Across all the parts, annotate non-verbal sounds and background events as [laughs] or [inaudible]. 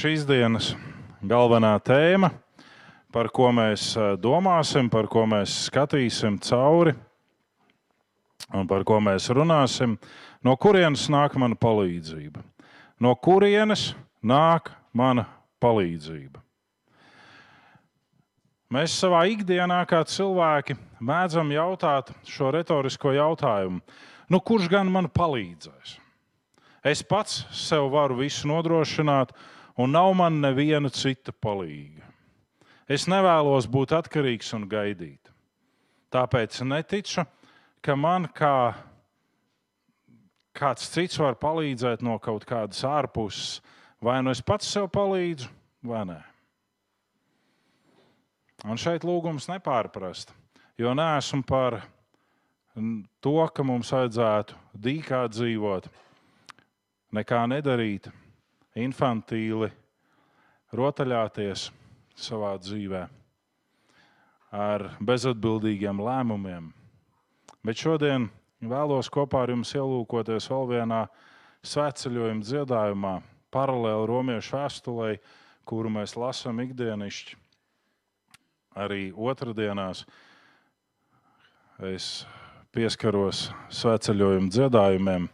šīs dienas galvenā tēma, par ko mēs domāsim, par ko mēs skatīsim cauri un par ko mēs runāsim. No kurienes nāk mana palīdzība? No kurienes nāk mana palīdzība? Mēs savā ikdienā, kā cilvēki, mēdzam jautāt šo retorisko jautājumu: nu, kurš gan man palīdzēs? Es pats sev varu visu nodrošināt, un nav man neviena cita palīga. Es nevēlos būt atkarīgs un gaidīt. Tāpēc neticu, ka man kā kāds cits var palīdzēt no kaut kādas ārpuses, vai nu es pats sev palīdzu, vai nē. Un šeit lūgums nepārprast, jo neesmu par to, ka mums vajadzētu dīkā dzīvot, nekā nedarīt, infantīli rotaļāties savā dzīvē ar bezatbildīgiem lēmumiem Bet šodien vēlos kopā ar jums ielūkoties vēl vienā svētceļojuma dziedājumā, paralēli romiešu vēstulē, kuru mēs lasām ikdienišķi. Arī otrdienās es pieskaros svētceļojuma dziedājumiem.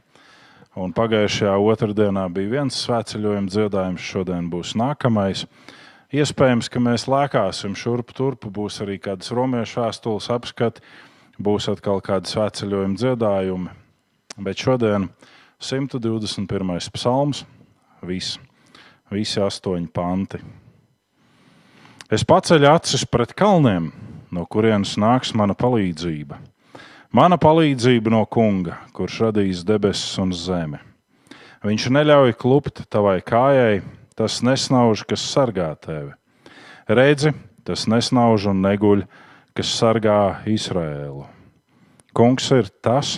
Un pagājušajā otrdienā bija viens svētceļojuma dziedājums, šodien būs nākamais. Iespējams, ka mēs lēkāsim šurp turpu, būs arī kādas romiešu vēstules apskati būs atkal kādi svētceļojuma dziedājumi. Bet šodien 121. psalms, viss, visi astoņi panti. Es paceļu acis pret kalniem, no kurienes nāks mana palīdzība. Mana palīdzība no kunga, kurš radījis debesis un zemi. Viņš neļauj klupt tavai kājai, tas nesnauž, kas sargā tevi. Redzi, tas nesnauž un neguļ kas sargā Izraēlu. Kungs ir tas,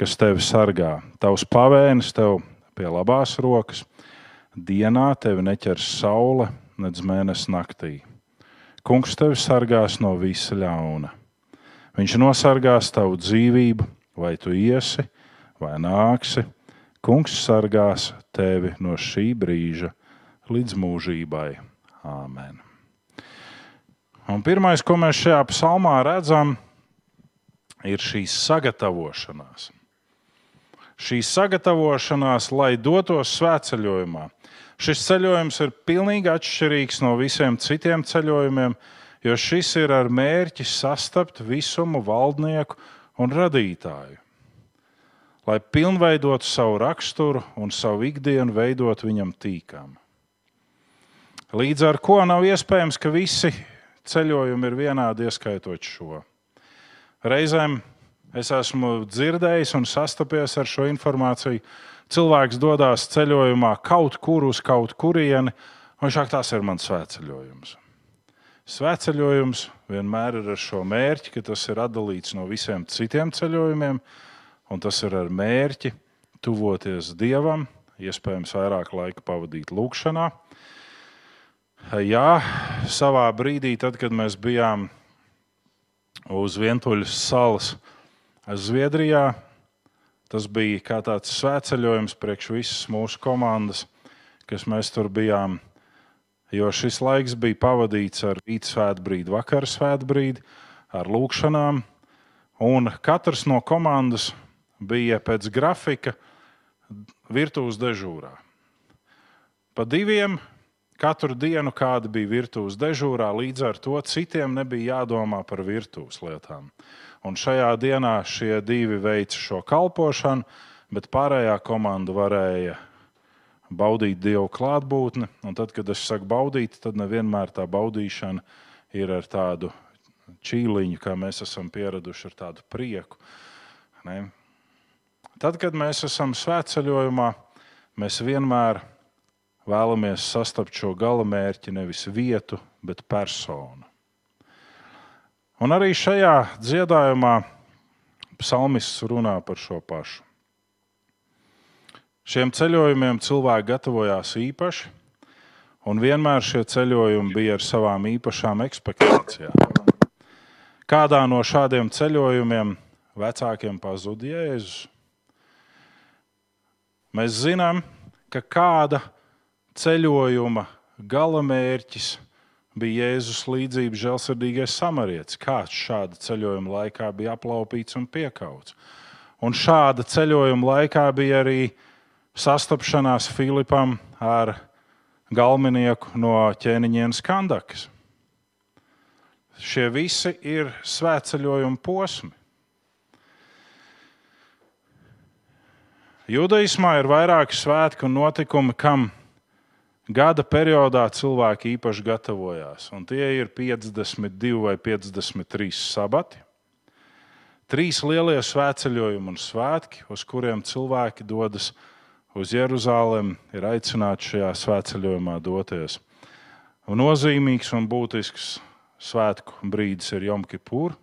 kas tevi sargā. Tavs pavēnis tev pie labās rokas, dienā tevi neķers saule, nedz mēnesis naktī. Kungs tevi sargās no visa ļauna. Viņš nosargās tavu dzīvību, vai tu iesi, vai nāksi. Kungs sargās tevi no šī brīža līdz mūžībai. Āmen! Un pirmais, ko mēs šajā psalmā redzam, ir šīs sagatavošanās. Šī sagatavošanās, lai dotos svētceļojumā. Šis ceļojums ir pilnīgi atšķirīgs no visiem citiem ceļojumiem, jo šis ir ar mērķi sastapt visumu valdnieku un radītāju. Lai pilnveidotu savu raksturu un savu ikdienu, veidot viņam tīkām. Līdz ar to nav iespējams, ka visi ceļojumi ir vienādi, ieskaitot šo. Reizēm es esmu dzirdējis un sastapies ar šo informāciju. Cilvēks dodas ceļojumā kaut kur uz kaut kurieni, un viņš saka, tas ir mans svētceļojums. Svētceļojums vienmēr ir ar šo mērķi, ka tas ir atdalīts no visiem citiem ceļojumiem, un tas ir ar mērķi tuvoties Dievam, iespējams, vairāk laika pavadīt lūgšanā Jā, savā brīdī, tad, kad mēs bijām uz Vientuļas salas Zviedrijā, tas bija kā tāds svētceļojums priekš visas mūsu komandas, kas mēs tur bijām. Jo šis laiks bija pavadīts ar rīta svētbrīdi, vakara svētbrīdi, ar lūkšanām, un katrs no komandas bija pēc grafika virtuves dežūrā. Pa diviem Katru dienu kāda bija virtuves dežūrā, līdz ar to citiem nebija jādomā par virtuves lietām. Un šajā dienā šie divi veica šo kalpošanu, bet pārējā komanda varēja baudīt Dievu klātbūtni. Un tad, kad es saku baudīt, tad nevienmēr tā baudīšana ir ar tādu čīliņu, kā mēs esam pieraduši, ar tādu prieku. Ne? Tad, kad mēs esam svētceļojumā, mēs vienmēr vēlamies sastapt šo gala mērķi nevis vietu, bet personu. Un arī šajā dziedājumā psalmists runā par šo pašu. Šiem ceļojumiem cilvēki gatavojās īpaši, un vienmēr šie ceļojumi bija ar savām īpašām expectācijām. Kādā no šādiem ceļojumiem vecākiem pazuda Jēzus? Mēs zinām, ka kāda ceļojuma galamērķis bija Jēzus līdzība žēlsirdīgais samarietis. Kāds šāda ceļojuma laikā bija aplaupīts un piekauts. Un šāda ceļojuma laikā bija arī sastapšanās Filipam ar galvenieku no ķēniņiem Kandakas. Šie visi ir svētceļojuma posmi. Judaismā ir vairāki svētki un notikumi, kam gada periodā cilvēki īpaši gatavojās. Un tie ir 52 vai 53 sabati, trīs lielie svētceļojumi un svētki, uz kuriem cilvēki dodas uz Jeruzalem, ir aicināti šajā svētceļojumā doties. Un nozīmīgs un būtisks svētku brīdis ir Jomkipūra,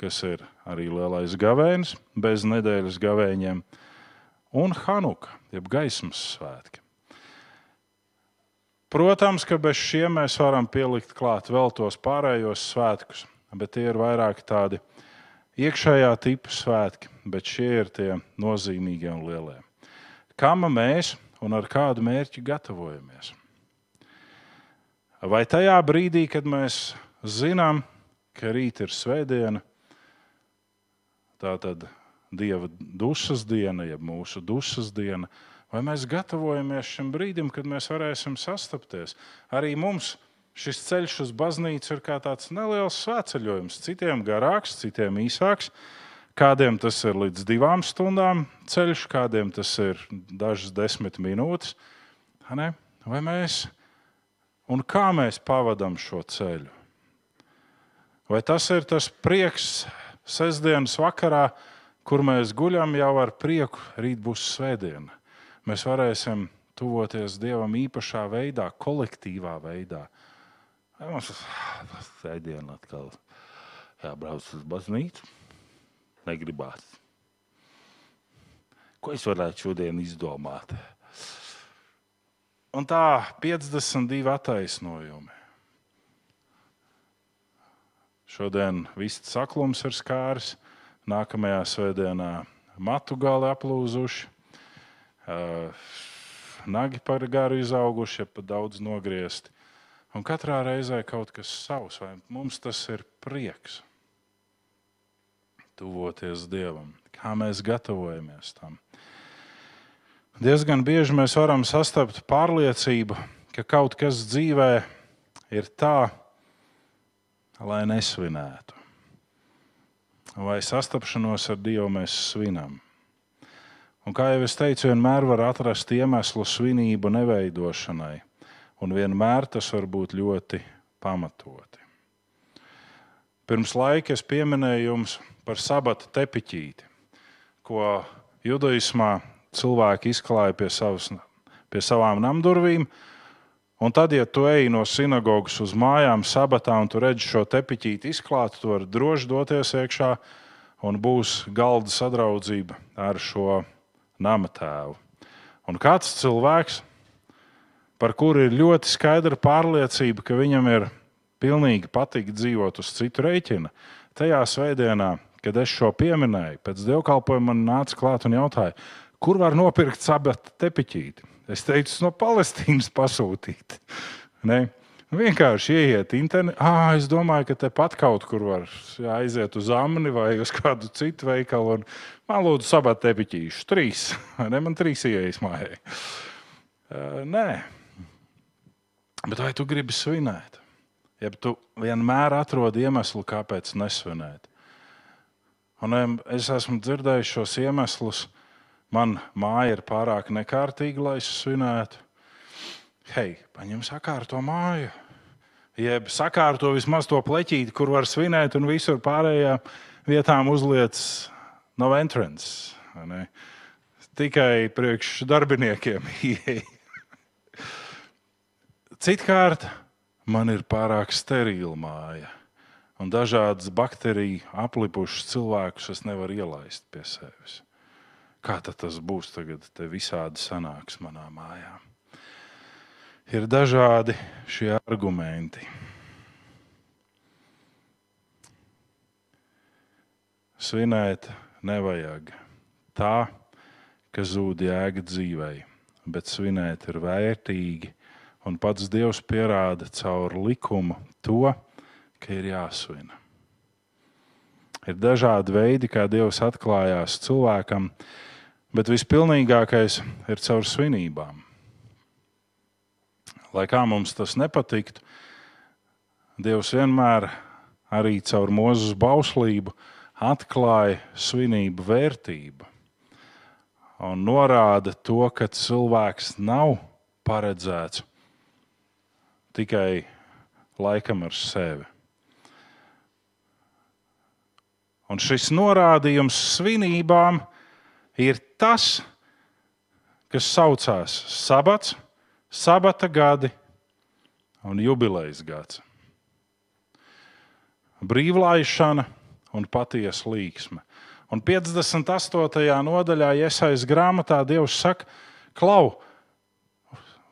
kas ir arī lielais gavēnis, bez nedēļas gavēņiem un Hanuka, jeb gaismas svētki. Protams, ka bez šiem mēs varam pielikt klāt vēl tos pārējos svētkus, bet tie ir vairāk tādi iekšējā tipa svētki, bet šie ir tie nozīmīgie un lielie. Kam mēs un ar kādu mērķi gatavojamies? Vai tajā brīdī, kad mēs zinām, ka rīt ir svētdiena, tā tad Dieva dušas diena, jeb mūsu dušas diena. Vai mēs gatavojamies šim brīdim, kad mēs varēsim sastapties? Arī mums šis ceļš uz baznīcu ir kā tāds neliels svētceļojums. Citiem garāks, citiem īsāks. Kādiem tas ir līdz divām stundām ceļš, kādiem tas ir dažas desmit minūtes. Vai mēs un kā mēs pavadām šo ceļu? Vai tas ir tas prieks sestdienas vakarā? kur mēs guļam jau ar prieku, rīt būs svētdiena. Mēs varēsim tuvoties Dievam īpašā veidā, kolektīvā veidā. Mums tas sēdiena atkal jābrauc uz baznīcu? Negribās. Ko es varētu šodien izdomāt? Un tā 52 attaisnojumi. Šodien viss saklums ir skārs nākamajā svētdienā matu gali aplūzuši, nagi par garu izauguši, ja pat daudz nogriezti. Un katrā reizē kaut kas savs, vai mums tas ir prieks tuvoties Dievam, kā mēs gatavojamies tam. Diezgan bieži mēs varam sastapt pārliecību, ka kaut kas dzīvē ir tā, lai nesvinētu vai sastapšanos ar Dievu mēs svinam. Un, kā jau es teicu, vienmēr var atrast iemeslu svinību neveidošanai, un vienmēr tas var būt ļoti pamatoti. Pirms laika es pieminēju jums par sabata tepiķīti, ko judaismā cilvēki izklāja pie, savas, pie savām namdurvīm, Un tad, ja tu ej no sinagogas uz mājām, sabatā, un tu redzi šo tepiķīti izklātu, tu vari droši doties iekšā, un būs galda sadraudzība ar šo nama tēvu. Un kāds cilvēks, par kuru ir ļoti skaidra pārliecība, ka viņam ir pilnīgi patīk dzīvot uz citu rēķina, tajā svētdienā, kad es šo pieminēju, pēc dievkalpojuma man nāca klāt un jautāja, kur var nopirkt sabata tepiķīti. Es teicu, no Palestīnas pasūtīt. [laughs] Ne? Vienkārši ieiet internetā. Ah, es domāju, ka tepat kaut kur var aiziet uz amni vai uz kādu citu veikalu. Man lūdzu, sabat tepiķīšu. Trīs. [laughs] Ne, man trīs ieejas mājai. Uh, nē. Bet vai tu gribi svinēt? Ja tu vienmēr atrodi iemeslu, kāpēc nesvinēt. Un es esmu dzirdējis šos iemeslus man māja ir pārāk nekārtīga, lai es svinētu. Hei, paņem sakārto māju. Jeb sakārto vismaz to pleķīti, kur var svinēt, un visur pārējā vietām uzliec no entrance. Tikai priekš darbiniekiem. [laughs] Citkārt, man ir pārāk sterila māja, un dažādas baktēriju aplipušas cilvēkus es nevaru ielaist pie sevis. Kā tas būs tagad? Te visādi sanāks manā mājā. Ir dažādi šie argumenti. Svinēt nevajag tā, ka zūd jēga dzīvei, bet svinēt ir vērtīgi un pats Dievs pierāda caur likumu to, ka ir jāsvina. Ir dažādi veidi, kā Dievs atklājās cilvēkam, bet vispilnīgākais ir caur svinībām. Lai kā mums tas nepatiktu, Dievs vienmēr arī caur mūzu bauslību atklāja svinību vērtību un norāda to, ka cilvēks nav paredzēts tikai laikam ar sevi. Un šis norādījums svinībām ir tas, kas saucās sabats, sabata gadi un jubilejas gads. Brīvlaišana un patiesa līksme. Un 58. nodaļā, iesaistīts grāmatā, Dievs saka, Klau,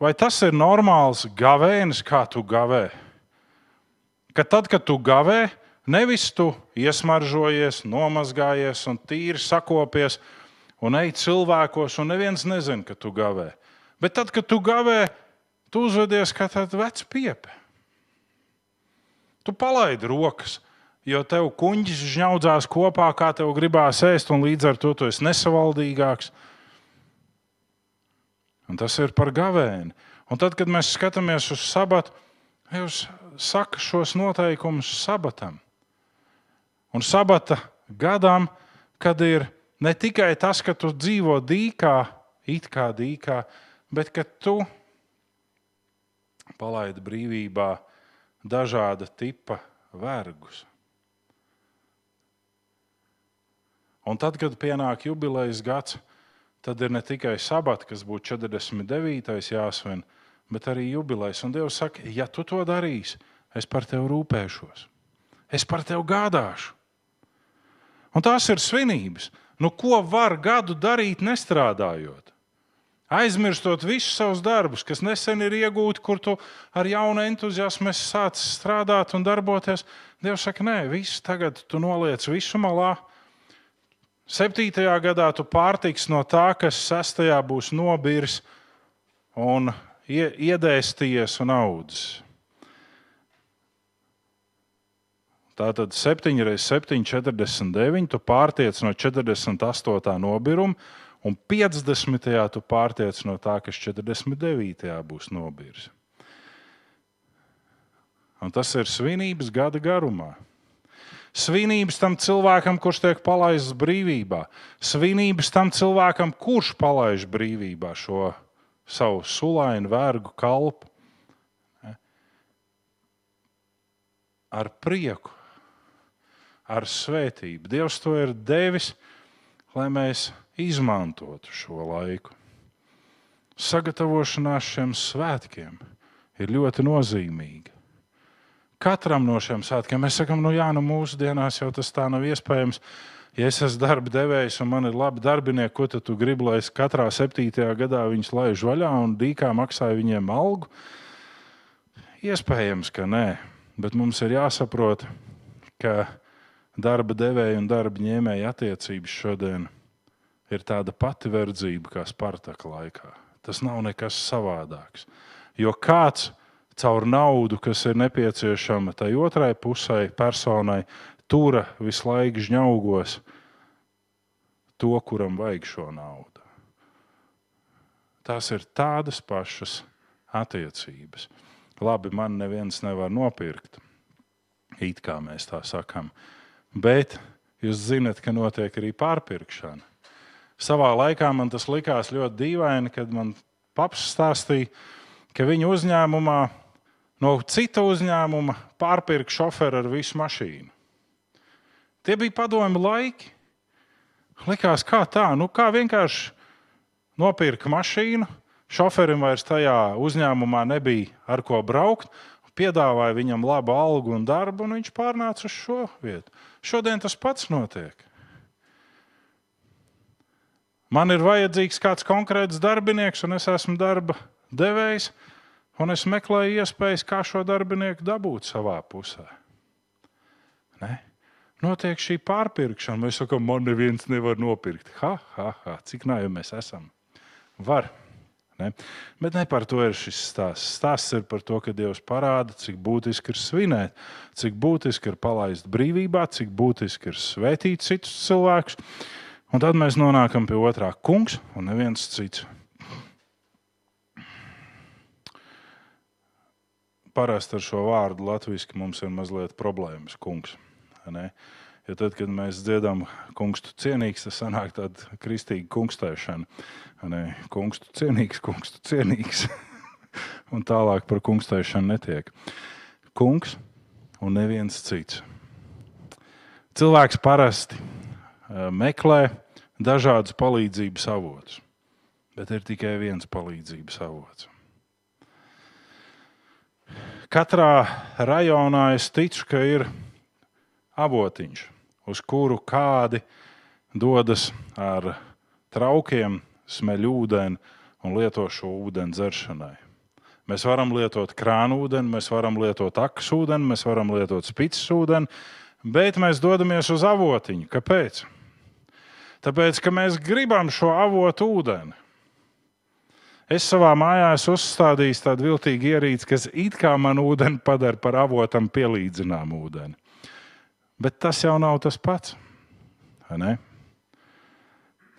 vai tas ir normāls gavēnis, kā tu gavē? Ka tad, kad tu gavē, nevis tu iesmaržojies, nomazgājies un tīri sakopies un ej cilvēkos, un neviens nezina, ka tu gavē. Bet tad, kad tu gavē, tu uzvedies kā tāds vecs piepe. Tu palaidi rokas, jo tev kuģis žņaudzās kopā, kā tev gribās ēst, un līdz ar to tu esi nesavaldīgāks. Un tas ir par gavēni. Un tad, kad mēs skatāmies uz sabatu, jūs saka šos noteikumus sabatam. Un sabata gadam, kad ir ne tikai tas, ka tu dzīvo dīkā, it kā dīkā, bet ka tu palaidi brīvībā dažāda tipa vergus. Un tad, kad pienāk jubilejas gads, tad ir ne tikai sabata, kas būtu 49. jāsvin, bet arī jubilejas. Un Dievs saka, ja tu to darīsi, es par tevi rūpēšos, es par tevi gādāšu. Un tās ir svinības. Nu, ko var gadu darīt, nestrādājot? Aizmirstot visus savus darbus, kas nesen ir iegūti, kur tu ar jaunu entuziasmu sāc strādāt un darboties. Dievs saka, nē, viss tagad tu noliec visu malā Septītajā gadā tu pārtiks no tā, kas sestajā būs nobirs un iedēsties un audzis. Tātad 7 reizes 7, 49. Tu pārtiec no 48. nobiruma, un 50. tu pārtiec no tā, kas 49. būs nobirs. Un tas ir svinības gada garumā. Svinības tam cilvēkam, kurš tiek palaists brīvībā. Svinības tam cilvēkam, kurš palaiž brīvībā šo savu sulainu, vergu kalpu. Ar prieku, ar svētību. Dievs to ir devis, lai mēs izmantotu šo laiku. Sagatavošanās šiem svētkiem ir ļoti nozīmīga katram no šiem svētkiem. Mēs sakām, nu jā, nu mūsdienās jau tas tā nav iespējams. Ja es esmu darba devējs un man ir labi darbinieki, ko tad tu gribi, lai es katrā septītajā gadā viņus laižu vaļā un dīkā maksāju viņiem algu? Iespējams, ka nē, bet mums ir jāsaprot, ka darba devēja un darba ņēmēja attiecības šodien ir tāda pati verdzība kā Spartaka laikā. Tas nav nekas savādāks. Jo kāds caur naudu, kas ir nepieciešama tai otrai pusē, personai, tura visu laiku žņaugos to, kuram vajag šo naudu. Tās ir tādas pašas attiecības. Labi, man neviens nevar nopirkt, it kā mēs tā sakām, bet jūs zinat, ka notiek arī pārpirkšana. Savā laikā man tas likās ļoti dīvaini, kad man paps stāstīja, ka viņa uzņēmumā no cita uzņēmuma pārpirka šoferu ar visu mašīnu. Tie bija padomi laiki. Likās, kā tā, nu kā vienkārši nopirka mašīnu, šoferim vairs tajā uzņēmumā nebija ar ko braukt, piedāvāja viņam labu algu un darbu, un viņš pārnāca uz šo vietu. Šodien tas pats notiek. Man ir vajadzīgs kāds konkrēts darbinieks, un es esmu darba devējs. Un es meklēju iespējas, kā šo darbinieku dabūt savā pusē. Ne? Notiek šī pārpirkšana. Mēs sakām, man neviens nevar nopirkt. Ha, ha, ha. Cik nāju mēs esam? Var. Ne? Bet ne par to ir šis stāsts. Stāsts ir par to, ka Dievs parāda, cik būtiski ir svinēt, cik būtiski ir palaist brīvībā, cik būtiski ir svētīt citus cilvēkus. Un tad mēs nonākam pie otrā kungs un neviens cits. Parasti ar šo vārdu latviešu mums ir mazliet problēmas, kungs. Ne? Jo tad, kad mēs dziedam, kungs, tu cienīgs, tas sanāk tāda kristīga kungstēšana. Kungs, tu cienīgs, kungs, tu cienīgs. [laughs] un tālāk par kungstēšanu netiek. Kungs un neviens cits. Cilvēks parasti meklē dažādus palīdzības avotus, bet ir tikai viens palīdzības avots. Katrā rajonā es ticu, ka ir avotiņš uz kuru kādi dodas ar traukiem, smeļ ūdeni un lieto šo ūdeni dzeršanai. Mēs varam lietot krānu ūdeni, mēs varam lietot akas ūdeni, mēs varam lietot spīdus ūdeni, bet mēs dodamies uz avotiņu. Kāpēc? Tāpēc, ka mēs gribam šo avotu ūdeni. Es savā mājā esmu uzstādījis tādu viltīgu ierīci, kas it kā man ūdeni padara par avotam pielīdzinām ūdeni. Bet tas jau nav tas pats.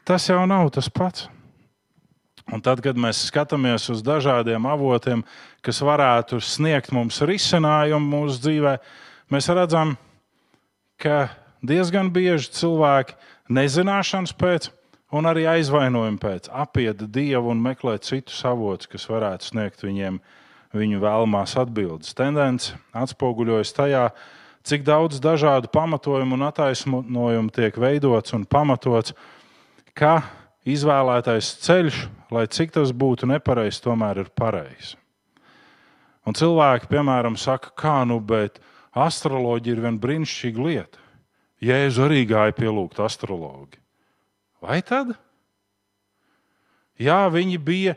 Tas jau nav tas pats. Un tad, kad mēs skatāmies uz dažādiem avotiem, kas varētu sniegt mums risinājumu mūsu dzīvē, mēs redzam, ka diezgan bieži cilvēki nezināšanas pēc, un arī aizvainojumi pēc, apiet Dievu un meklē citus avotus, kas varētu sniegt viņiem viņu vēlamās atbildes. Tendence atspoguļojas tajā, ka cik daudz dažādu pamatojumu un attaisnojumu tiek veidots un pamatots, ka izvēlētais ceļš, lai cik tas būtu nepareizs, tomēr ir pareizs. Un cilvēki, piemēram, saka, kā nu, bet astroloģija ir viena brīnišķīga lieta. Jēzu arī gāja pielūgt astrologu. Vai tad? Jā, viņi bija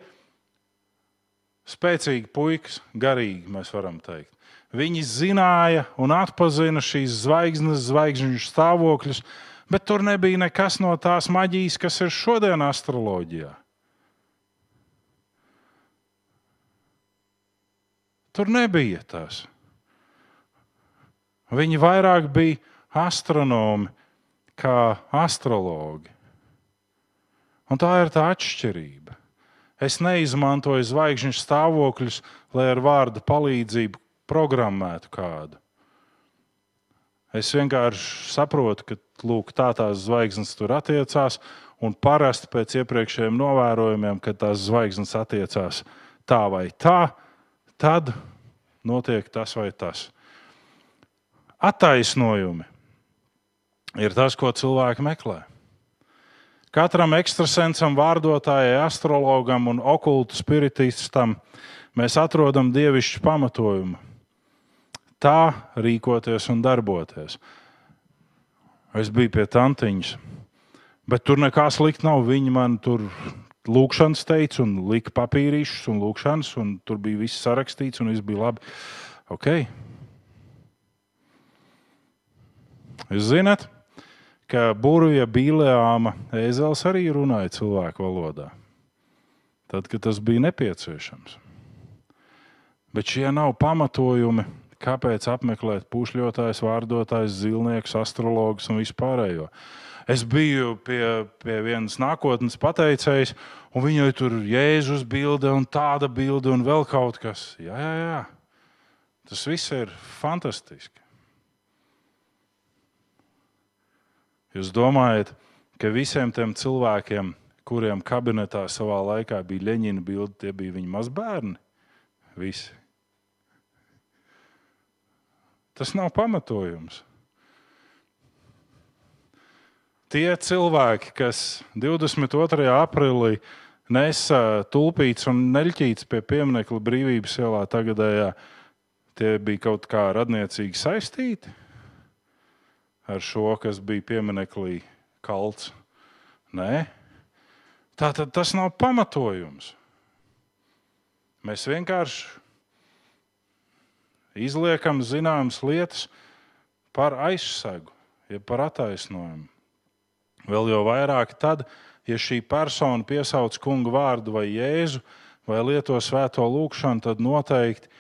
spēcīgi puikas, garīgi, mēs varam teikt. Viņi zināja un atpazina šīs zvaigznes, zvaigžņu stāvokļus, bet tur nebija nekas no tās maģijas, kas ir šodien astroloģijā. Tur nebija tas. Viņi vairāk bija astronomi kā astrologi. Un tā ir tā atšķirība. Es neizmantoju zvaigžņu stāvokļus, lai ar vārdu palīdzību programmētu kādu. Es vienkārši saprotu, ka lūk, tā tās zvaigznes tur attiecās, un parasti pēc iepriekšējiem novērojumiem, kad tās zvaigznes attiecās tā vai tā, tad notiek tas vai tas. Attaisnojumi ir tas, ko cilvēki meklē. Katram ekstrasensam, vārdotājai, astrologam un okultu spiritistam mēs atrodam dievišķu pamatojumu tā rīkoties un darboties. Es biju pie tantiņas, bet tur nekā slikta nav. Viņi man tur lūkšanas teica, un lika papīrīšus un lūkšanas, un tur bija viss sarakstīts, un viss bija labi. Okay. Jūs zināt, ka burbuļa Bīlēāma ēzelis arī runāja cilvēku valodā. Tad, kad tas bija nepieciešams. Bet šie nav pamatojumi Kāpēc apmeklēt pušļotājs, vārdotājs, zilnieks, astrologus un vispārējo? Es biju pie, pie vienas nākotnes pateicējas, un viņai tur ir Jēzus bilde un tāda bilde un vēl kaut kas. Jā, jā, jā. Tas viss ir fantastiski. Jūs domājat, ka visiem tiem cilvēkiem, kuriem kabinetā savā laikā bija Leņķina bilde, tie bija viņa mazbērni? Visi. Tas nav pamatojums. Tie cilvēki, kas 22. aprīlī nesa tulpītas un neļķītas pie pieminiekta brīvības ielā, tagadējā, tie bija kaut kā radniecīgi saistīti ar šo, kas bija piemineklī kalts. Nē, tā tad tas nav pamatojums. Mēs vienkārši izliekam zināmas lietas par aizsegu, jeb par attaisnojumu. Vēl jau vairāk tad, ja šī persona piesauc kungu vārdu vai jēzu, vai lieto svēto lūgšanu, tad noteikti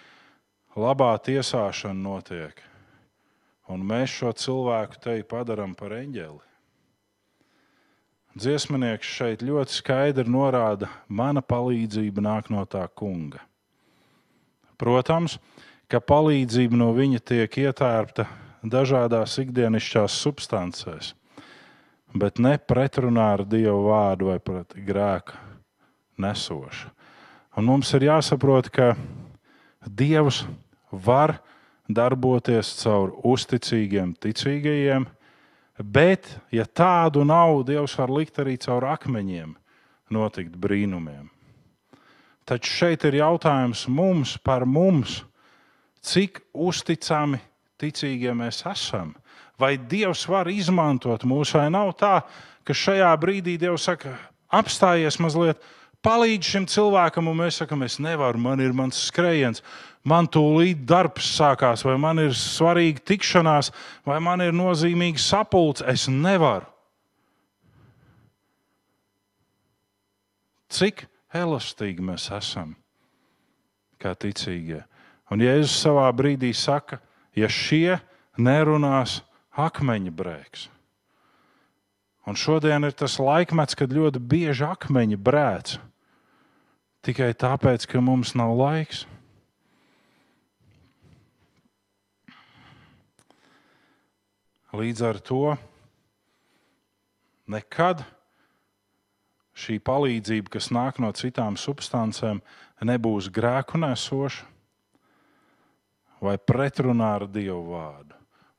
labā tiesāšana notiek. Un mēs šo cilvēku te padarām par eņģeli. Dziesminieks šeit ļoti skaidri norāda, mana palīdzība nāk no tā kunga. Protams, ka palīdzība no viņa tiek ietērpta dažādās ikdienišķās substancēs, bet ne pretrunā ar Dievu vārdu vai pret grēku nesošu. Un mums ir jāsaprot, ka Dievs var darboties caur uzticīgiem, ticīgajiem, bet, ja tādu nav, Dievs var likt arī caur akmeņiem notikt brīnumiem. Taču šeit ir jautājums mums par mums, cik uzticami, ticīgie mēs esam. Vai Dievs var izmantot mūs, vai nav tā, ka šajā brīdī Dievs saka, apstājies mazliet, palīdz šim cilvēkam, un mēs sakām, es nevaru, man ir mans skrējiens, man tūlīt darbs sākās, vai man ir svarīga tikšanās, vai man ir nozīmīga sapulce. Es nevaru. Cik elastīgi mēs esam kā ticīgie. Un Jēzus savā brīdī saka, ja šie nerunās, akmeņa brēks. Un šodien ir tas laikmets, kad ļoti bieži akmeņi brēc tikai tāpēc, ka mums nav laiks. Līdz ar to nekad šī palīdzība, kas nāk no citām substancēm, nebūs grēku nesoša vai pretrunā ar Dievu vārdu.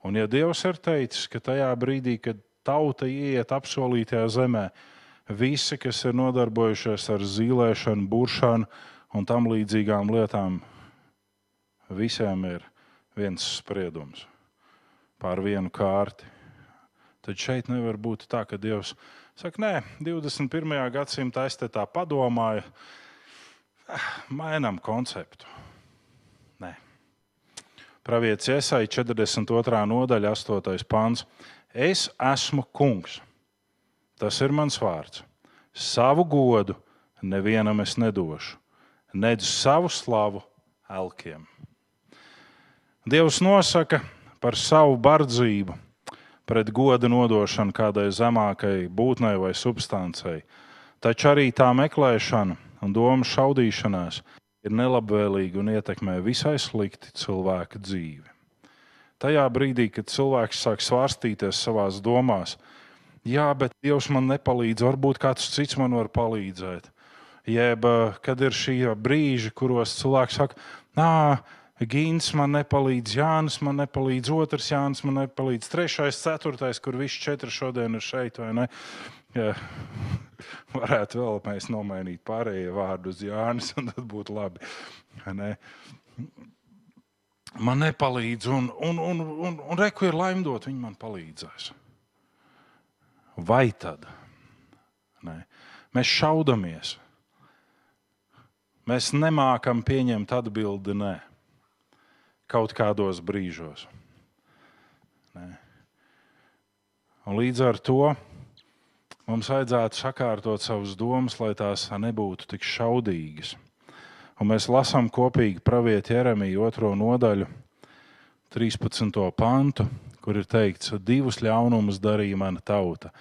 Un, ja Dievs ir teicis, ka tajā brīdī, kad tauta ieiet apsolītajā zemē, visi, kas ir nodarbojušies ar zīlēšanu, buršanu un tam līdzīgām lietām, visiem ir viens spriedums pār vienu kārti. Tad šeit nevar būt tā, ka Dievs saka, nē, 21. gadsimtā es te tā padomāju, mainām konceptu. Nē. Pravietis Iesai 42. nodaļa, 8. pāns. Es esmu kungs Tas ir mans vārds. Savu godu nevienam es nedošu, nedz savu slavu elkiem. Dievs nosaka par savu bardzību pret goda nodošanu kādai zemākai būtnei vai substancei, taču arī tā meklēšana un domu šaudīšanās ir nelabvēlīga un ietekmē visai slikti cilvēka dzīvi. Tajā brīdī, kad cilvēks sāk svārstīties savā domās, jā, bet Dievs man nepalīdz, varbūt kāds cits man var palīdzēt. Jeb kad ir šie brīži, kuros cilvēks saka, nā, Gīns man nepalīdz, Jānis man nepalīdz, otrs Jānis man nepalīdz, trešais, ceturtais, kur visi četri šodien ir šeit. Ja, [laughs] varētu vēl mēs nomainīt pārējie vārdu uz Jānis, un tad būtu labi. Ne? Man nepalīdz, un, un, un, un, un reku ir laimdot, viņi man palīdzēs vai tad? Nē. Mēs šaudamies. Mēs nemākam pieņemt atbildi nē. Kaut kādos brīžos. Nē. Un līdz ar to mums vajadzētu sakārtot savas domas, lai tās nebūtu tik šaudīgas. Un mēs lasām kopīgi pravieti Jeremiju otro nodaļu, 13. pantu, kur ir teikts, divus ļaunumus darīja mana tauta.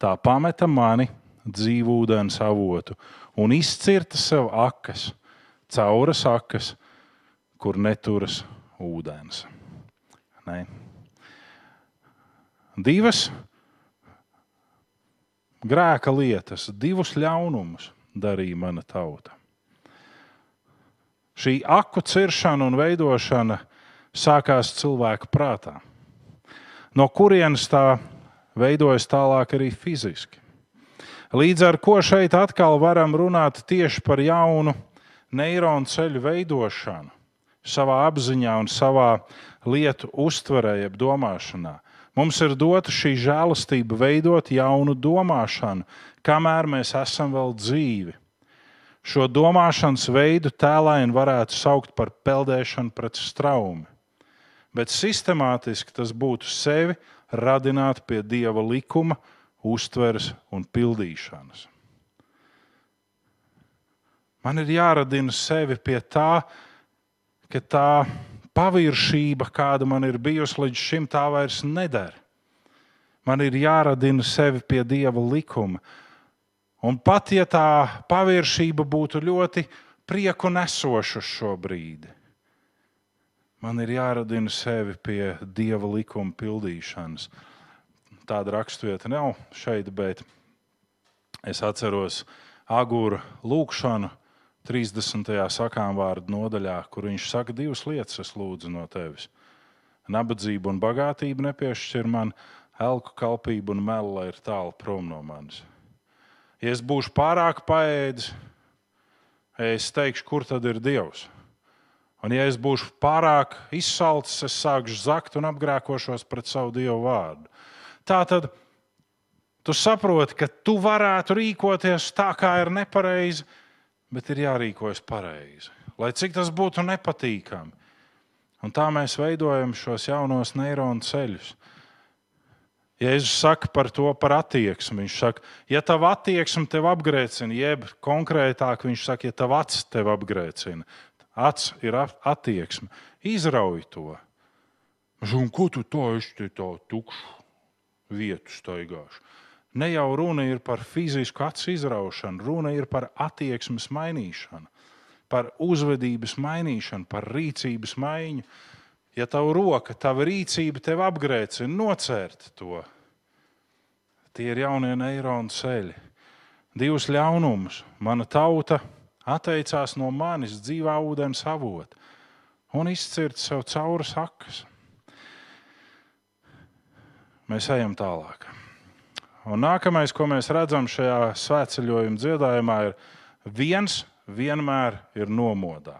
Tā pameta mani dzīvu ūdens avotu un izcirta sev akas, cauras akas, kur neturas ūdens. Ne? Divas grēka lietas, divus ļaunumus darīja mana tauta. Šī aku ciršana un veidošana sākās cilvēka prātā no kurienes tā veidojas tālāk arī fiziski. Līdz ar to šeit atkal varam runāt tieši par jaunu neironu ceļu veidošanu savā apziņā un savā lietu uztverē, jeb domāšanā. Mums ir dota šī žēlastība veidot jaunu domāšanu, kamēr mēs esam vēl dzīvi. Šo domāšanas veidu tēlēni varētu saukt par peldēšanu pret straumi bet sistemātiski tas būtu sevi radināt pie dieva likuma, uztveres un pildīšanas. Man ir jāradina sevi pie tā, ka tā paviršība, kāda man ir bijusi līdz šim, tā vairs neder. Man ir jāradina sevi pie dieva likuma. Un pat ja tā paviršība būtu ļoti prieku nesoša šobrīd, man ir jāradina sevi pie dieva likuma pildīšanas. Tāda raksturvieta nav šeit, bet es atceros Agūra lūkšanu 30. sakām vārdu nodaļā, kur viņš saka divas lietas, es lūdzu no tevis. Nabadzība un bagātība nepiešķir man, elku kalpība un mela ir tālu prom no manis. Ja es būšu pārāk paēdis, es teikšu, kur tad ir Dievs. Un ja es būšu pārāk izsalcis, es sākšu zakt un apgrēkošos pret savu Dievu vārdu. Tā tad tu saproti, ka tu varētu rīkoties tā, kā ir nepareizi, bet ir jārīkojas pareizi. Lai cik tas būtu nepatīkami. Un tā mēs veidojam šos jaunos neironu ceļus. Jēzus saka par to par attieksmi. Viņš saka, ja tava attieksme tev apgrēcina, jeb konkrētāk viņš saka, ja tava acs tev apgrēcina, acs ir attieksme, izrauj to. Un ko tu te tā tukšu vietu staigāšu? Ne jau runa ir par fizisku acu izraušanu, runa ir par attieksmes mainīšanu, par uzvedības mainīšanu, par rīcības maiņu. Ja tava roka, tava rīcība tev apgrēcina, nocērt to. Tie ir jaunie neironu ceļi. Divus ļaunumus. Mana tauta atteicās no manis dzīvā ūdens avota un izcirta sev cauri sakas. Mēs ejam tālāk. Un nākamais, ko mēs redzam šajā svētceļojuma dziedājumā, ir viens vienmēr ir nomodā.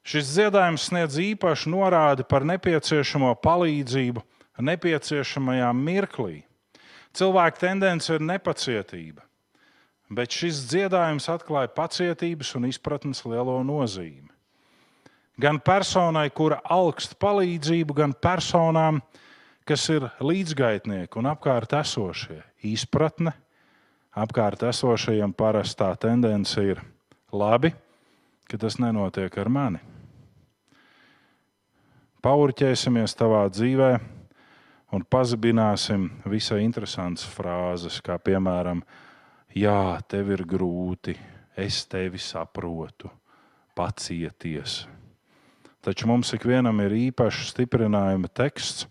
Šis dziedājums sniedz īpašu norādi par nepieciešamo palīdzību nepieciešamajā mirklī. Cilvēka tendence ir nepacietība, bet šis dziedājums atklāja pacietības un izpratnes lielo nozīmi. Gan personai, kura augst palīdzību, gan personām, kas ir līdzgaitnieki un apkārt esošie. Izpratne apkārt esošajiem parastā tendence ir labi, ka tas nenotiek ar mani. Paurķēsimies tavā dzīvē un pazibināsim visai interesantas frāzes, kā piemēram, Jā, tev ir grūti, es tevi saprotu, pacieties. Taču mums ikvienam ir īpašs stiprinājuma teksts,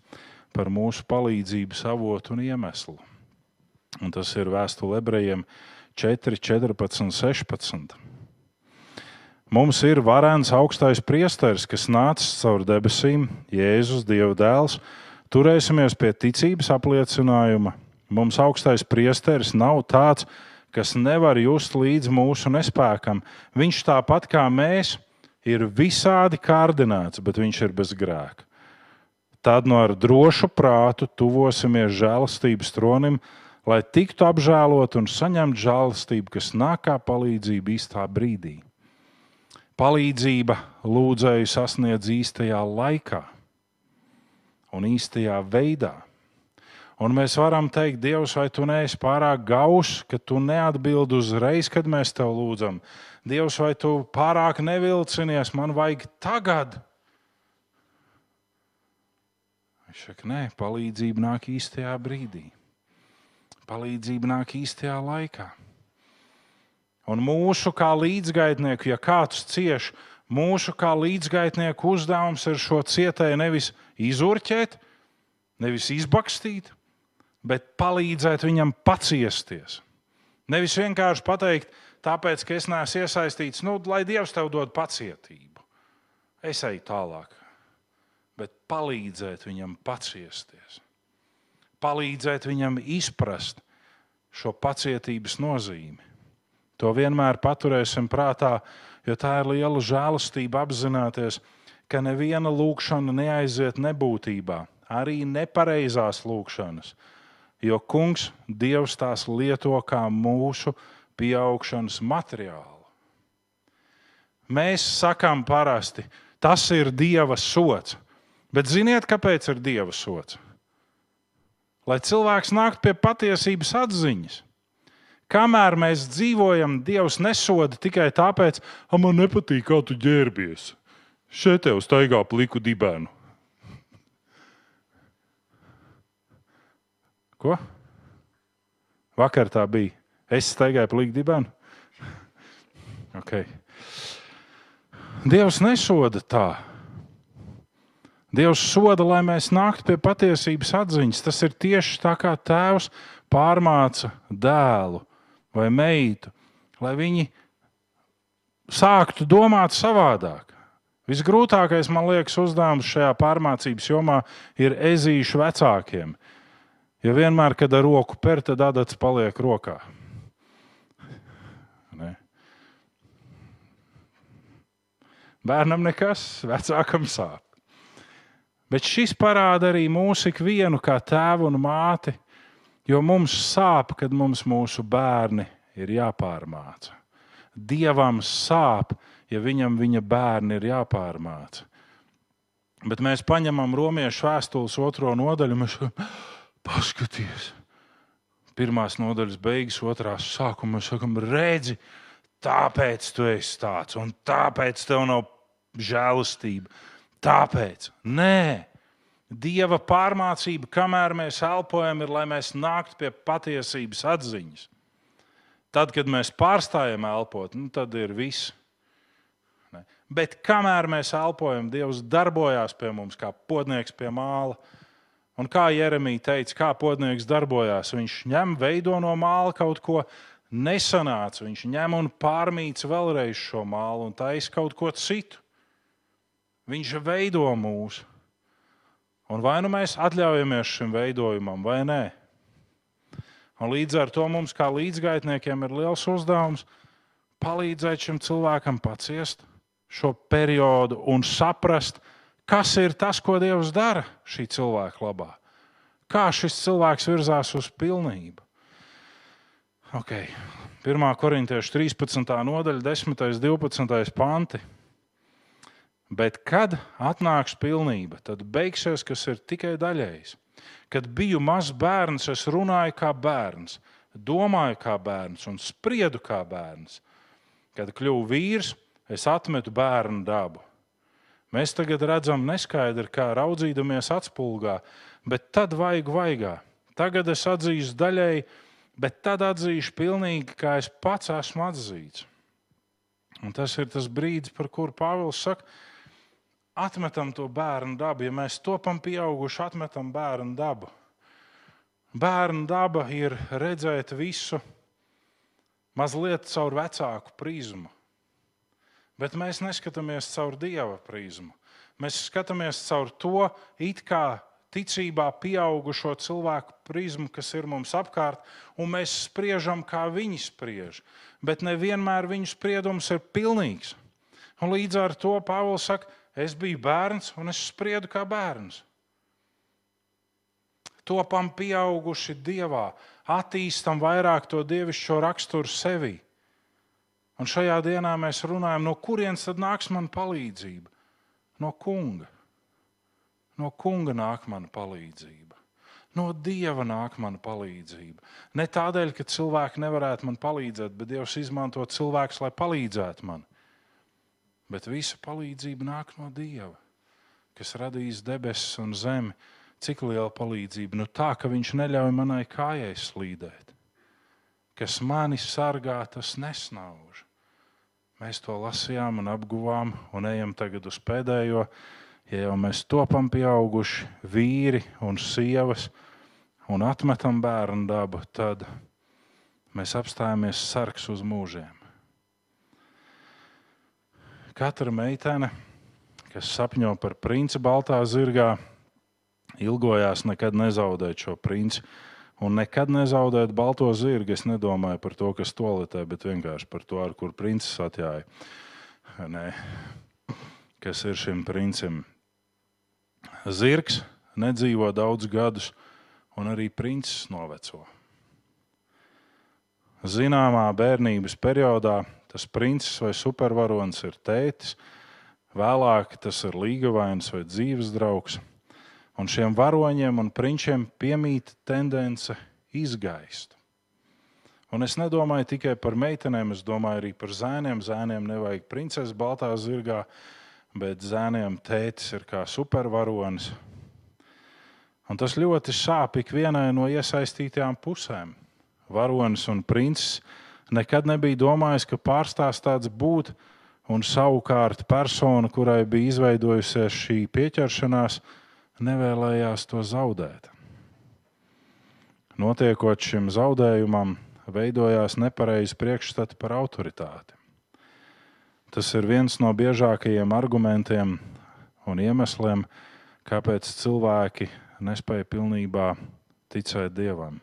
par mūsu palīdzības avotu un iemeslu. Un tas ir vēstule ebrejiem 4, 14, 16. Mums ir varens augstais priesteris, kas nācis caur debesīm, Jēzus, Dieva dēls. Turēsimies pie ticības apliecinājuma. Mums augstais priesteris nav tāds, kas nevar just līdz mūsu nespēkam. Viņš tāpat kā mēs ir visādi kārdināts, bet viņš ir bez grēka. Tad no ar drošu prātu tuvosimies žēlastības tronim, lai tiktu apžēlot un saņemt žēlastību, kas nāk kā palīdzība īstā brīdī. Palīdzība lūdzēju sasniedz īstajā laikā un īstajā veidā. Un mēs varam teikt, Dievs, vai tu neesi pārāk gauss, ka tu neatbildi uzreiz, kad mēs tev lūdzam? Dievs, vai tu pārāk nevilcinies, man vajag tagad? Viņš saka, nē, palīdzība nāk īstajā brīdī. Palīdzība nāk īstajā laikā. Un mūsu kā līdzgaitnieku, ja kāds cieš, mūsu kā līdzgaitnieku uzdevums ir šo cietēju nevis izurķēt, nevis izbakstīt, bet palīdzēt viņam paciesties. Nevis vienkārši pateikt, tāpēc, ka es neesmu iesaistīts, nu, lai Dievs tev dod pacietību. Es eju tālāk bet palīdzēt viņam paciesties, palīdzēt viņam izprast šo pacietības nozīmi. To vienmēr paturēsim prātā, jo tā ir liela žēlastība apzināties, ka neviena lūkšana neaiziet nebūtībā, arī nepareizās lūkšanas, jo Kungs Dievs tās lieto kā mūsu pieaugšanas materiālu. Mēs sakām parasti, tas ir Dieva sots. Bet ziniet, kāpēc ir Dieva sots? Lai cilvēks nāktu pie patiesības atziņas, Kamēr mēs dzīvojam, Dievs nesoda tikai tāpēc, ka man nepatīk, kā tu ģērbies. Šeit tev staigā pliku dibēnu. Ko? Vakar tā bija. Es staigāju pliku dibēnu. [laughs] Okay. Dievs nesoda tā. Dievs soda, lai mēs nāktu pie patiesības atziņas. Tas ir tieši tā kā tēvs pārmāca dēlu vai meitu, lai viņi sāktu domāt savādāk. Visgrūtākais, man liekas, uzdevums šajā pārmācības jomā ir ezīšu vecākiem. Jo vienmēr, kad ar roku per, tad adats paliek rokā. Ne? Bērnam nekas, vecākam sāp. Bet šis parāda arī mūsu ikvienu kā tēvu un māti, jo mums sāp, kad mums mūsu bērni ir jāpārmāca. Dievam sāp, ja viņam viņa bērni ir jāpārmāca. Bet mēs paņemam romiešu vēstules otro nodaļu, mēs [gasps] paskatīsimies. Pirmās nodaļas beigas, otrās sākuma mēs sakām, redzi, tāpēc tu esi tāds, un tāpēc tev nav žēlastība. Tāpēc, nē, Dieva pārmācība, kamēr mēs elpojam, ir, lai mēs nāktu pie patiesības atziņas. Tad, kad mēs pārstājam elpot, nu, tad ir viss. Ne? Bet kamēr mēs elpojam, Dievs darbojās pie mums kā podnieks pie māla. Un kā Jeremija teica, kā podnieks darbojās, viņš ņem, veido no māla kaut ko nesanāca. Viņš ņem un pārmīts vēlreiz šo mālu un taisa kaut ko citu. Viņš veido mūsu. Un vai nu mēs atļaujamies šim veidojumam, vai nē? Un līdz ar to mums, kā līdzgaitniekiem, ir liels uzdevums palīdzēt šim cilvēkam paciest šo periodu un saprast, kas ir tas, ko Dievs dara šī cilvēka labā. Kā šis cilvēks virzās uz pilnību. Okay. 1. korintiešu 13. nodaļa, 10. un 12. panti. Bet kad atnāks pilnība, tad beigsies, kas ir tikai daļējs. Kad biju mazs bērns, es runāju kā bērns, domāju kā bērns un spriedu kā bērns. Kad kļuvu vīrs, es atmetu bērnu dabu. Mēs tagad redzam neskaidri, kā raudzīdamies atspulgā, bet tad vajag vaigā. Tagad es atzīšu daļēji, bet tad atzīšu pilnīgi, kā es pats esmu atzīts. Un tas ir tas brīdis, par kuru Pāvils saka, atmetam to bērnu dabu. Ja mēs topam pieauguši, atmetam bērnu dabu. Bērnu daba ir redzēt visu mazliet caur vecāku prizmu. Bet mēs neskatāmies caur dieva prizmu. Mēs skatāmies caur to it kā ticībā pieaugušo cilvēku prizmu, kas ir mums apkārt, un mēs spriežam, kā viņi spriež. Bet nevienmēr viņu spriedums ir pilnīgs. Un līdz ar to Pāvils saka, Es biju bērns un es spriedu kā bērns. Topam pieauguši dievā, attīstam vairāk to dievišķo raksturu sevi. Un šajā dienā mēs runājam, no kurienes tad nāks man palīdzība? No kunga. No kunga nāk mana palīdzība. No dieva nāk mana palīdzība. Ne tādēļ, ka cilvēki nevarētu man palīdzēt, bet Dievs izmanto cilvēkus, lai palīdzētu man. Bet visa palīdzība nāk no Dieva, kas radījis debesis un zemi. Cik liela palīdzība? Nu, tā, ka Viņš neļauj manai kājai slīdēt. Kas mani sargā, tas nesnauž. Mēs to lasījām un apguvām, un ejam tagad uz pēdējo. Ja jau mēs topam pieauguši vīri un sievas un atmetam bērnu dabu, tad mēs apstājamies sargs uz mūžiem. Katra meitene, kas sapņo par princi baltā zirgā, ilgojās nekad nezaudēt šo princi. Un nekad nezaudēt balto zirgu. Es nedomāju par to, kas toaletē, bet vienkārši par to, ar kur princis atjāja. Nē. Kas ir šim princim? Zirgs nedzīvo daudz gadus, un arī princis noveco. Zināmā bērnības periodā Tas princis vai supervaronis ir tētis, vēlāk tas ir līgavainis vai dzīves draugs. Un šiem varoņiem un prinčiem piemīt tendence izgaist. Un es nedomāju tikai par meitenēm, es domāju arī par zēniem. Zēniem nevajag princesi baltā zirgā, bet zēniem tētis ir kā supervaronis. Un tas ļoti sāp ikvienai no iesaistītajām pusēm. Varonis un princis nekad nebija domājis, ka pārstās tāds būt, un savukārt persona, kurai bija izveidojusies šī pieķeršanās, nevēlējās to zaudēt. Notiekot šim zaudējumam, veidojās nepareizi priekšstati par autoritāti. Tas ir viens no biežākajiem argumentiem un iemesliem, kāpēc cilvēki nespēja pilnībā ticēt dievam.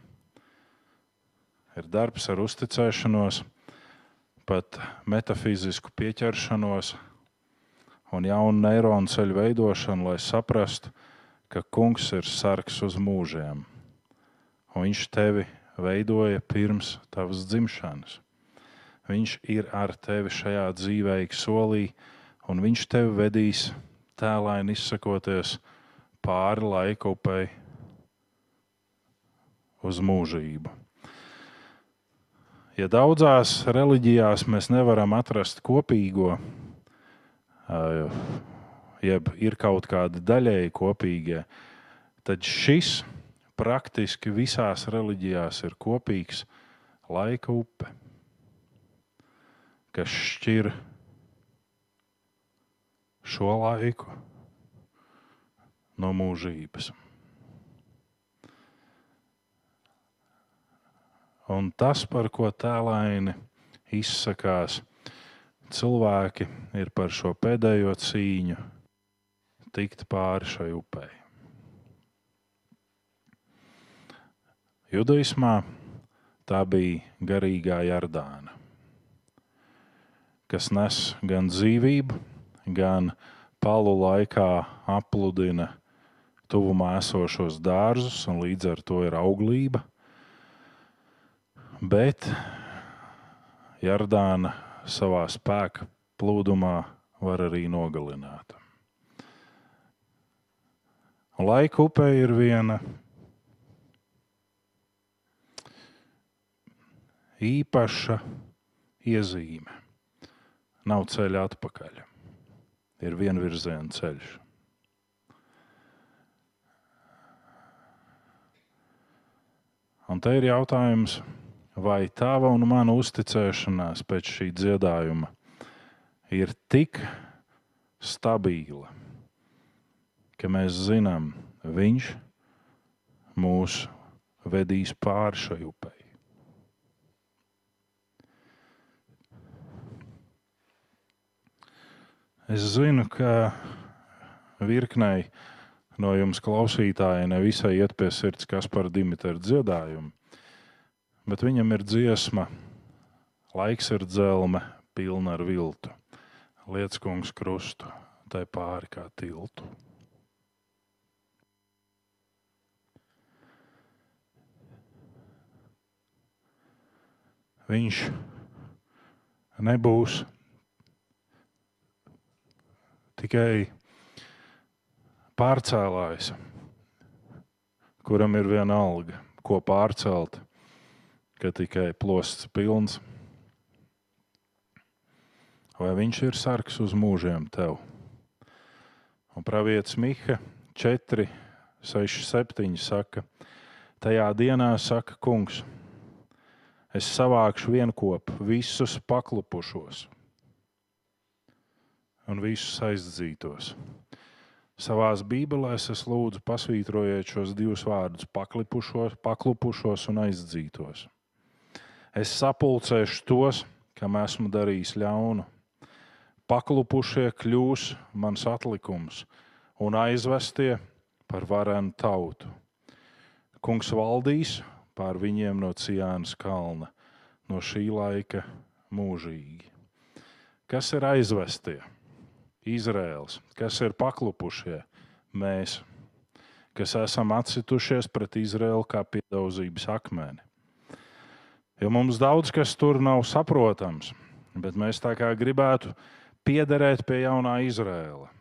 Ir darbs ar uzticēšanos, pat metafizisku pieķeršanos un jaunu neironu ceļu veidošanu, lai saprastu, ka kungs ir sargs uz mūžiem, un viņš tevi veidoja pirms tavas dzimšanas. Viņš ir ar tevi šajā dzīvē, solī, un viņš tevi vedīs tēlāini izsakoties pāri laika upei uz mūžību. Ja daudzās reliģijās mēs nevaram atrast kopīgo, jeb ir kaut kādi daļēji kopīgie, tad šis praktiski visās reliģijās ir kopīgs laika upe, kas šķir šo laiku no mūžības. Un tas, par ko tēlaini izsakās, cilvēki ir par šo pēdējo cīņu tikt pāri šai upei. Judaismā tā bija garīgā jardāna, kas nes gan dzīvību, gan palu laikā apludina tuvumā esošos dārzus, un līdz ar to ir auglība. Bet Jardāna savā spēka plūdumā var arī nogalināt. Laika upē ir viena īpaša iezīme. Nav ceļa atpakaļ, ir vienvirziena ceļš. Un te ir jautājums, vai tava un mana uzticēšanās pēc šī dziedājuma ir tik stabila, ka mēs zinām, Viņš mūs vedīs pāri šai upei. Es zinu, ka virknei no jums klausītāji nevisai iet pie sirds, kas par Dimitru dziedājumu, bet viņam ir dziesma, laiks ir dzelme, pilna ar viltu, lietas kungs krustu, tai pāri kā tiltu. Viņš nebūs tikai pārcēlājs, kuram ir viena alga, ko pārcelt, ka tikai plosts pilns. Vai viņš ir sargs uz mūžiem tev? Un pravietis Miha 4, 6, 7 saka, tajā dienā saka kungs, es savākšu vienkopu visus paklupušos un visus aizdzītos. Savā bībelēs es lūdzu pasvītrojiet šos divus vārdus - paklupušos un aizdzītos. Es sapulcēšu tos, kam esmu darījis ļaunu. Paklupušie kļūs mans atlikums, un aizvestie par varenu tautu. Kungs valdīs pār viņiem no Cijānas kalna, no šī laika mūžīgi. Kas ir aizvestie? Izraels, kas ir paklupušie, mēs, kas esam atsitušies pret Izraelu kā piedaudzības akmeni. Jo mums daudz kas tur nav saprotams, bet mēs tā kā gribētu piederēt pie jaunā Izraela.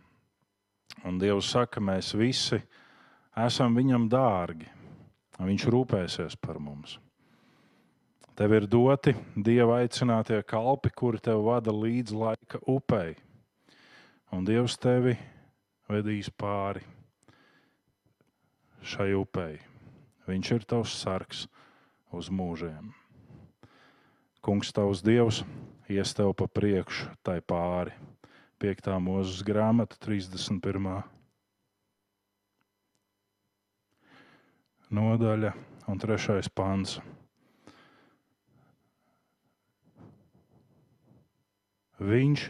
Un Dievs saka, mēs visi esam viņam dārgi, Viņš rūpēsies par mums. Tev ir doti dieva aicinātie kalpi, kuri tev vada līdz laika upei. Un Dievs tevi vedīs pāri šai upei. Viņš ir tavs sargs uz mūžiem. Kungs, tavs Dievs, ies tev pa priekšu, tai pāri. 5. mūža grāmata, 31. nodaļa un 3. pāns. Viņš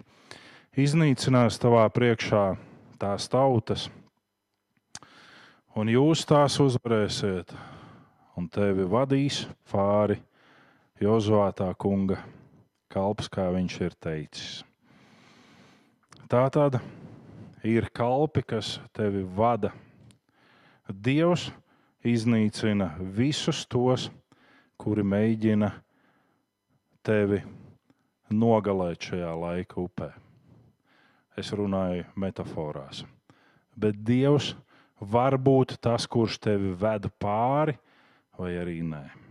iznīcinās tavā priekšā tās tautas, un jūs tās uzvarēsiet, un tevi vadīs pāri Jozvātā kunga kalps, kā viņš ir teicis. Tā tad ir kalpi, kas tevi vada. Dievs iznīcina visus tos, kuri mēģina tevi nogalēt šajā laika upē. Es runāju metaforās. Bet Dievs var būt tas, kurš tevi ved pāri, vai arī nē.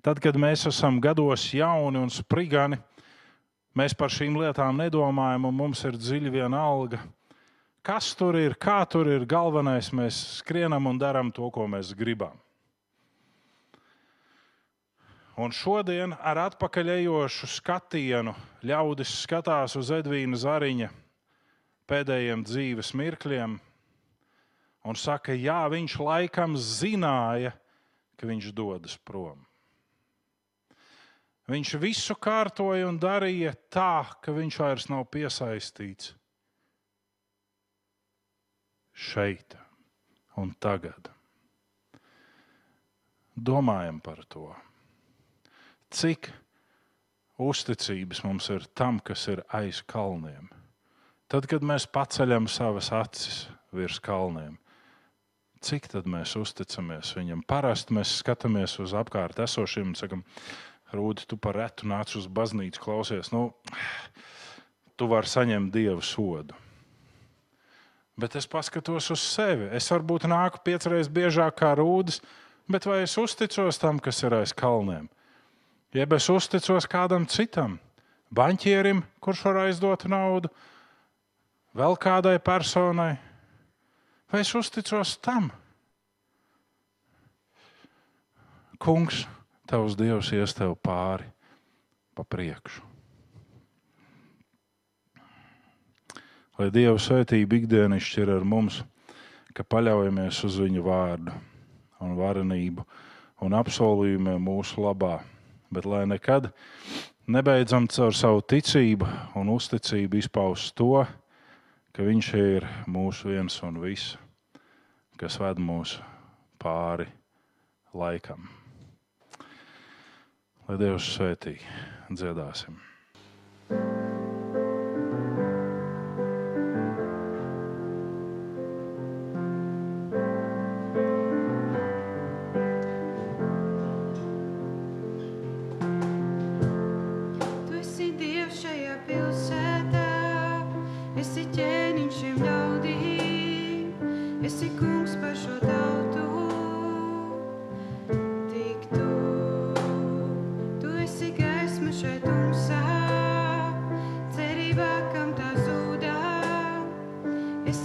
Tad, kad mēs esam gados jauni un sprigani, mēs par šīm lietām nedomājam, un mums ir dziļi viena alga. Kas tur ir, kā tur ir, galvenais mēs skrienam un darām to, ko mēs gribam. Un šodien ar atpakaļejošu skatienu ļaudis skatās uz Edvīna Zariņa pēdējiem dzīves mirkļiem un saka, jā, viņš laikam zināja, ka viņš dodas prom. Viņš visu kārtoja un darīja tā, ka viņš vairs nav piesaistīts šeit un tagad. Domājam par to, cik uzticības mums ir tam, kas ir aiz kalniem. Tad, kad mēs paceļam savas acis virs kalniem, cik tad mēs uzticamies viņam? Parasti mēs skatāmies uz apkārt esošiem un sakam, Rūdi, tu par retu nāc uz baznīcu, klausies. Nu, tu vari saņemt dievu sodu. Bet es paskatos uz sevi. Es varbūt nāku piecreiz biežāk kā rūdis, bet vai es uzticos tam, kas ir aiz kalniem? Jeb es uzticos kādam citam, banķierim, kurš var aizdot naudu, vēl kādai personai, vai es uzticos tam? Kungs, tavs dievs ies tev pāri, pa priekšu. Lai Dieva svētība ikdienišķi ir ar mums, ka paļaujamies uz Viņa vārdu un varenību un apsolījumiem mūsu labā, bet lai nekad nebeidzam caur savu ticību un uzticību izpaust to, ka Viņš ir mūsu viens un viss, kas ved mūs pāri laikam. Lai Dievs svētī, dziedāsim. esi mierdzības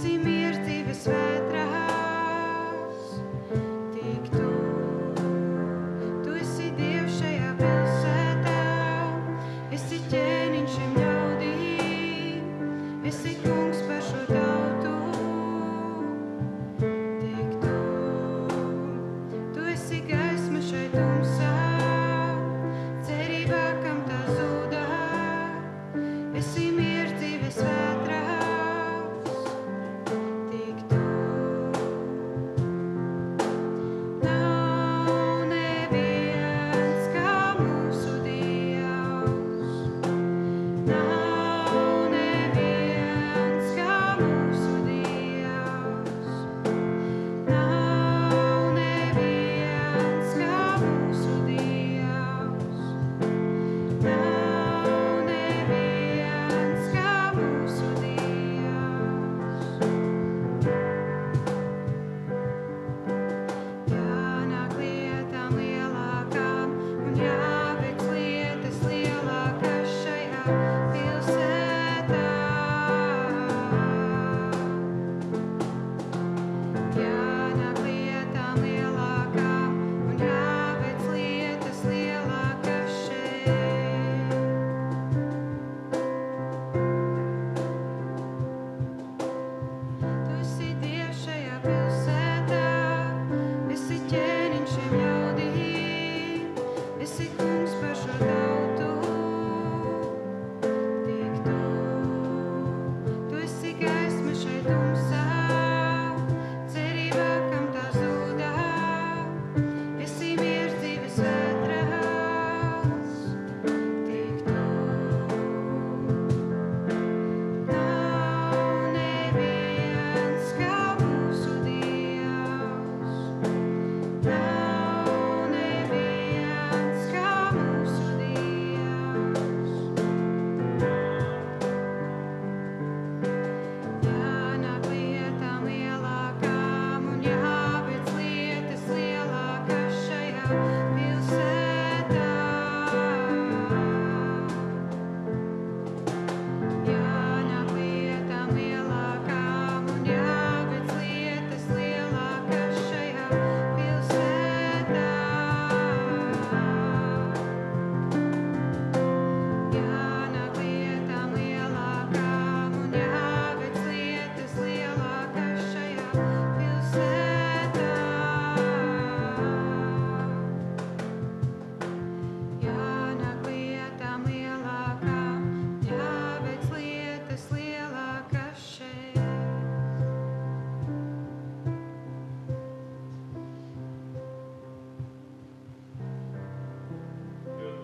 vētrās, tik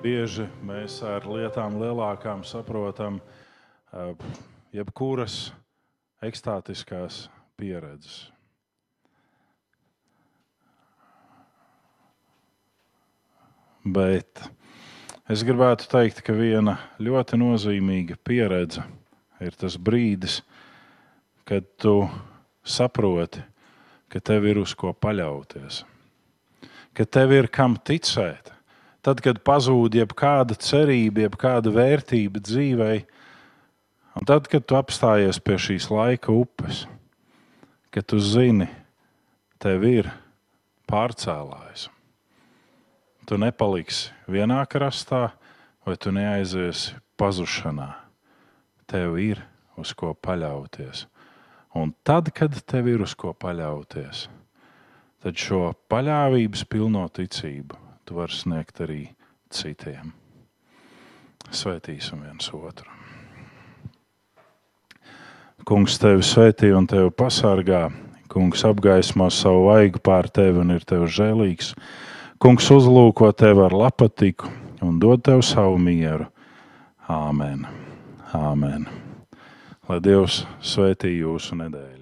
bieži mēs ar lietām lielākām saprotam jebkuras ekstātiskās pieredzes. Bet es gribētu teikt, ka viena ļoti nozīmīga pieredze ir tas brīdis, kad tu saproti, ka tev ir uz ko paļauties, ka tev ir kam ticēt. Tad, kad pazūd jebkāda cerība, jebkāda vērtība dzīvei, un tad, kad tu apstājies pie šīs laika upes, kad tu zini, tev ir pārcēlājs. Tu nepaliksi vienā krastā, vai tu neaiziesi pazušanā. Tev ir uz ko paļauties. Un tad, kad tev ir uz ko paļauties, tad šo paļāvības pilno ticību tu vari sniegt arī citiem. Svētīsim viens otru. Kungs tevi svētī un tevi pasargā. Kungs apgaismo savu vaigu pār tevi un ir tev žēlīgs. Kungs uzlūko tevi ar lapatiku un dod tev savu mieru. Āmen. Āmen. Lai Dievs svētī jūsu nedēļu.